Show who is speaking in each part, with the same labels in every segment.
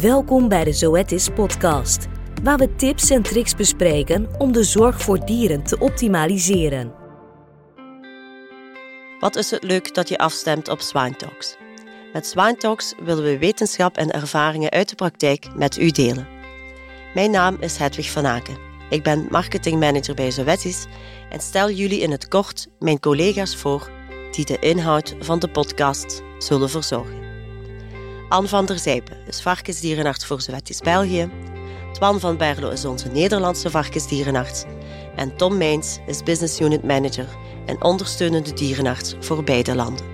Speaker 1: Welkom bij de Zoetis podcast, waar we tips en tricks bespreken om de zorg voor dieren te optimaliseren.
Speaker 2: Wat is het leuk dat je afstemt op Swine. Met Swine willen we wetenschap en ervaringen uit de praktijk met u delen. Mijn naam is Hedwig van Aken. Ik ben marketingmanager bij Zoetis en stel jullie in het kort mijn collega's voor die de inhoud van de podcast zullen verzorgen. Anne van der Zijpen is varkensdierenarts voor Zoetis België. Twan van Berlo is onze Nederlandse varkensdierenarts. En Tom Meins is business unit manager en ondersteunende dierenarts voor beide landen.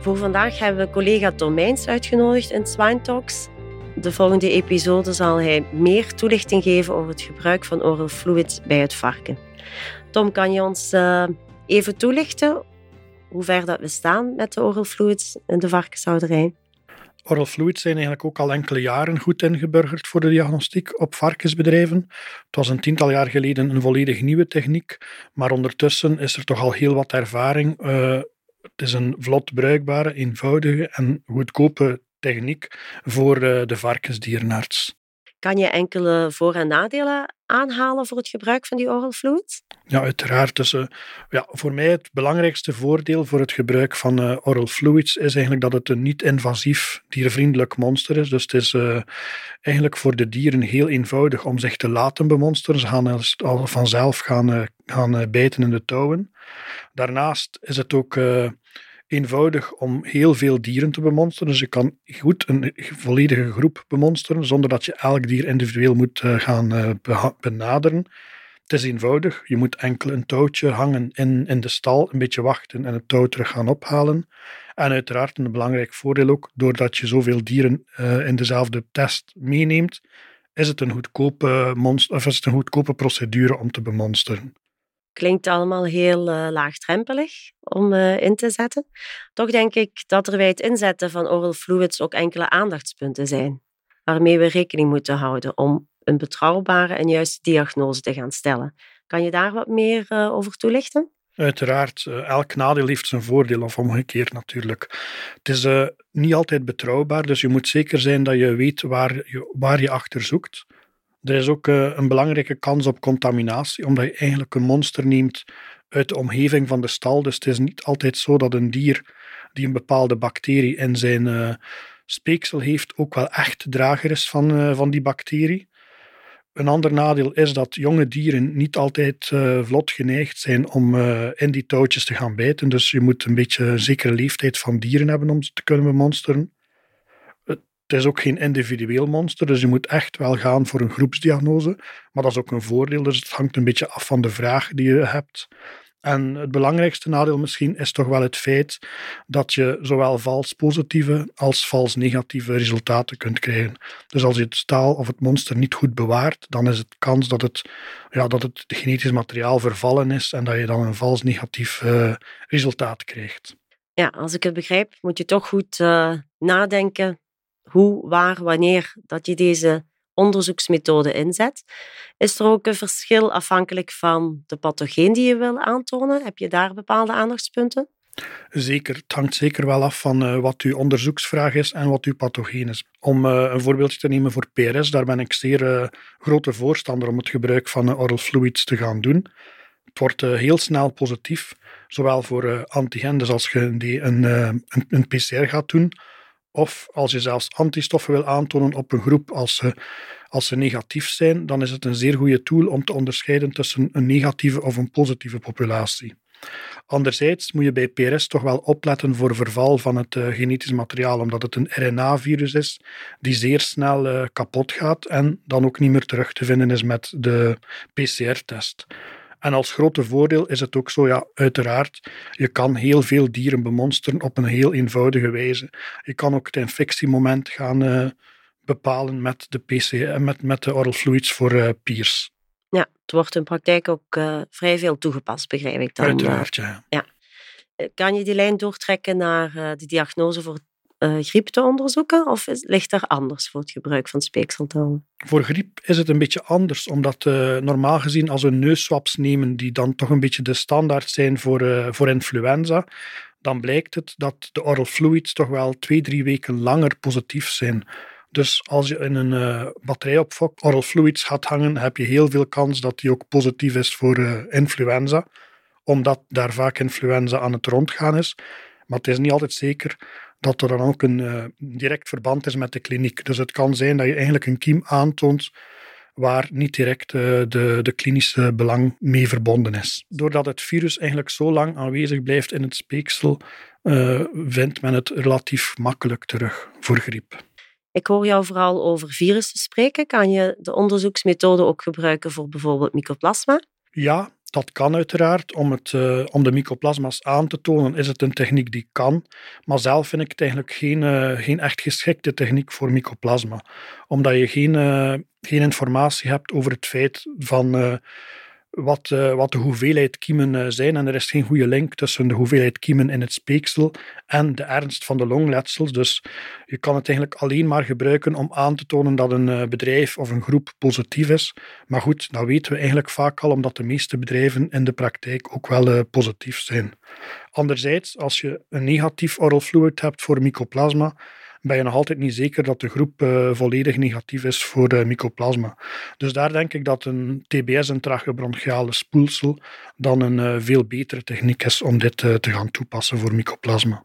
Speaker 2: Voor vandaag hebben we collega Tom Meins uitgenodigd in Swine Talks. De volgende episode zal hij meer toelichting geven over het gebruik van oral fluid bij het varken. Tom, kan je ons uh, even toelichten hoe ver dat we staan met de oral fluids in de varkenshouderij?
Speaker 3: Oral fluids zijn eigenlijk ook al enkele jaren goed ingeburgerd voor de diagnostiek op varkensbedrijven. Het was een tiental jaar geleden een volledig nieuwe techniek, maar ondertussen is er toch al heel wat ervaring. Uh, het is een vlot bruikbare, eenvoudige en goedkope techniek voor uh, de varkensdierenarts.
Speaker 2: Kan je enkele voor- en nadelen aanhalen voor het gebruik van die oral fluids?
Speaker 3: Ja, uiteraard. Dus, uh, ja, voor mij het belangrijkste voordeel voor het gebruik van uh, oral fluids is eigenlijk dat het een niet-invasief, diervriendelijk monster is. Dus het is uh, eigenlijk voor de dieren heel eenvoudig om zich te laten bemonsteren. Ze gaan al vanzelf gaan, gaan bijten in de touwen. Daarnaast is het ook eenvoudig om heel veel dieren te bemonsteren. Dus je kan goed een volledige groep bemonsteren zonder dat je elk dier individueel moet uh, gaan uh, benaderen. Het is eenvoudig. Je moet enkel een touwtje hangen in, in de stal, een beetje wachten en het touw terug gaan ophalen. En uiteraard een belangrijk voordeel ook, doordat je zoveel dieren uh, in dezelfde test meeneemt, is het een goedkope, monster, of is het een goedkope procedure om te bemonsteren.
Speaker 2: Klinkt allemaal heel uh, laagdrempelig om uh, in te zetten. Toch denk ik dat er bij het inzetten van oral fluids ook enkele aandachtspunten zijn, waarmee we rekening moeten houden om een betrouwbare en juiste diagnose te gaan stellen. Kan je daar wat meer uh, over toelichten?
Speaker 3: Uiteraard, elk nadeel heeft zijn voordeel, of omgekeerd natuurlijk. Het is niet altijd betrouwbaar, dus je moet zeker zijn dat je weet waar je, waar je achter zoekt. Er is ook uh, een belangrijke kans op contaminatie, omdat je eigenlijk een monster neemt uit de omgeving van de stal. Dus het is niet altijd zo dat een dier die een bepaalde bacterie in zijn uh, speeksel heeft, ook wel echt drager is van, uh, van die bacterie. Een ander nadeel is dat jonge dieren niet altijd vlot geneigd zijn om in die touwtjes te gaan bijten. Dus je moet een beetje een zekere leeftijd van dieren hebben om ze te kunnen bemonsteren. Het is ook geen individueel monster, dus je moet echt wel gaan voor een groepsdiagnose. Maar dat is ook een voordeel, dus het hangt een beetje af van de vraag die je hebt. En het belangrijkste nadeel misschien is toch wel het feit dat je zowel vals positieve als vals negatieve resultaten kunt krijgen. Dus als je het staal of het monster niet goed bewaart, dan is het kans dat het, ja, dat het genetisch materiaal vervallen is en dat je dan een vals negatief uh, resultaat krijgt.
Speaker 2: Ja, als ik het begrijp, moet je toch goed uh, nadenken hoe, waar, wanneer dat je deze onderzoeksmethode inzet. Is er ook een verschil afhankelijk van de pathogeen die je wil aantonen? Heb je daar bepaalde aandachtspunten?
Speaker 3: Zeker, het hangt zeker wel af van uh, wat uw onderzoeksvraag is en wat uw pathogeen is. Om uh, een voorbeeldje te nemen voor PRS, daar ben ik zeer uh, grote voorstander om het gebruik van oral fluids te gaan doen. Het wordt heel snel positief, zowel voor antigen, dus als je een, een, een PCR gaat doen, of als je zelfs antistoffen wil aantonen op een groep als ze, als ze negatief zijn, dan is het een zeer goede tool om te onderscheiden tussen een negatieve of een positieve populatie. Anderzijds moet je bij PRS toch wel opletten voor verval van het uh, genetisch materiaal, omdat het een RNA-virus is die zeer snel uh, kapot gaat en dan ook niet meer terug te vinden is met de PCR-test. En als grote voordeel is het ook zo, ja, uiteraard, je kan heel veel dieren bemonsteren op een heel eenvoudige wijze. Je kan ook het infectiemoment gaan uh, bepalen met de PC, met, met de oral fluids voor uh, peers.
Speaker 2: Ja, het wordt in praktijk ook uh, vrij veel toegepast, begrijp ik dan.
Speaker 3: Uiteraard, ja.
Speaker 2: ja. Kan je die lijn doortrekken naar de diagnose voor uh, griep te onderzoeken? Of is, ligt er anders voor het gebruik van speekseltouwen?
Speaker 3: Voor griep is het een beetje anders, omdat uh, normaal gezien als we neusswaps nemen, die dan toch een beetje de standaard zijn voor, uh, voor influenza, dan blijkt het dat de oral fluids toch wel twee, drie weken langer positief zijn Dus als je in een uh, batterijopfok oral fluids gaat hangen, heb je heel veel kans dat die ook positief is voor influenza, omdat daar vaak influenza aan het rondgaan is. Maar het is niet altijd zeker dat er dan ook een uh, direct verband is met de kliniek. Dus het kan zijn dat je eigenlijk een kiem aantoont waar niet direct de, de klinische belang mee verbonden is. Doordat het virus eigenlijk zo lang aanwezig blijft in het speeksel, vindt men het relatief makkelijk terug voor griep.
Speaker 2: Ik hoor jou vooral over virussen spreken. Kan je de onderzoeksmethode ook gebruiken voor bijvoorbeeld mycoplasma?
Speaker 3: Ja, dat kan uiteraard. Om, het, uh, om de mycoplasma's aan te tonen is het een techniek die kan. Maar zelf vind ik het eigenlijk geen, uh, geen echt geschikte techniek voor mycoplasma. Omdat je geen, uh, geen informatie hebt over het feit van wat, uh, wat de hoeveelheid kiemen uh, zijn. En er is geen goede link tussen de hoeveelheid kiemen in het speeksel en de ernst van de longletsels. Dus je kan het eigenlijk alleen maar gebruiken om aan te tonen dat een uh, bedrijf of een groep positief is. Maar goed, dat weten we eigenlijk vaak al, omdat de meeste bedrijven in de praktijk ook wel positief zijn. Anderzijds, als je een negatief oral fluid hebt voor mycoplasma, ben je nog altijd niet zeker dat de groep uh, volledig negatief is voor mycoplasma. Dus daar denk ik dat een TBS, een tracheobronchiale spoelsel, dan een uh, veel betere techniek is om dit te gaan toepassen voor mycoplasma.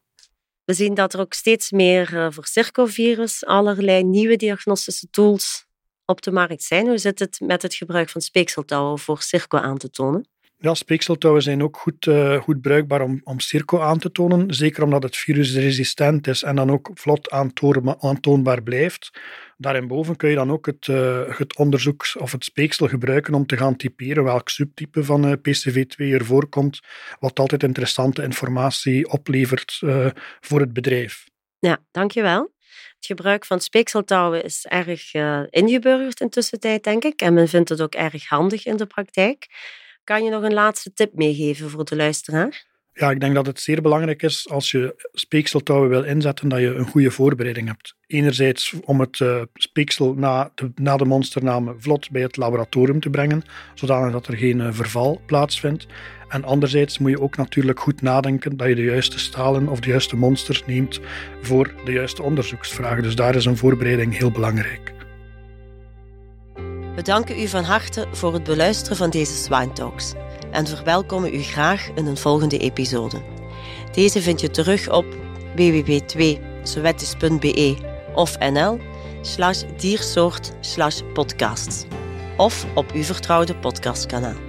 Speaker 2: We zien dat er ook steeds meer voor circovirus allerlei nieuwe diagnostische tools op de markt zijn. Hoe zit het met het gebruik van speekseltouwen voor circo aan te tonen?
Speaker 3: Ja, speekseltouwen zijn ook goed, uh, goed bruikbaar om, om circo aan te tonen. Zeker omdat het virus resistent is en dan ook vlot aantoonbaar blijft. Daarinboven kun je dan ook het, uh, het onderzoek of het speeksel gebruiken om te gaan typeren welk subtype van uh, PCV2 er voorkomt, wat altijd interessante informatie oplevert voor het bedrijf.
Speaker 2: Ja, dankjewel. Het gebruik van speekseltouwen is erg ingeburgerd in tussentijd, denk ik. En men vindt het ook erg handig in de praktijk. Kan je nog een laatste tip meegeven voor de luisteraar?
Speaker 3: Ja, ik denk dat het zeer belangrijk is als je speekseltouwen wil inzetten, dat je een goede voorbereiding hebt. Enerzijds om het uh, speeksel na de, na de monsternamen vlot bij het laboratorium te brengen, zodat er geen uh, verval plaatsvindt. En anderzijds moet je ook natuurlijk goed nadenken dat je de juiste stalen of de juiste monsters neemt voor de juiste onderzoeksvragen. Dus daar is een voorbereiding heel belangrijk.
Speaker 2: We danken u van harte voor het beluisteren van deze Swine Talks en verwelkomen u graag in een volgende episode. Deze vind je terug op www.sowettis.be of nl slash diersoort slash podcasts of op uw vertrouwde podcastkanaal.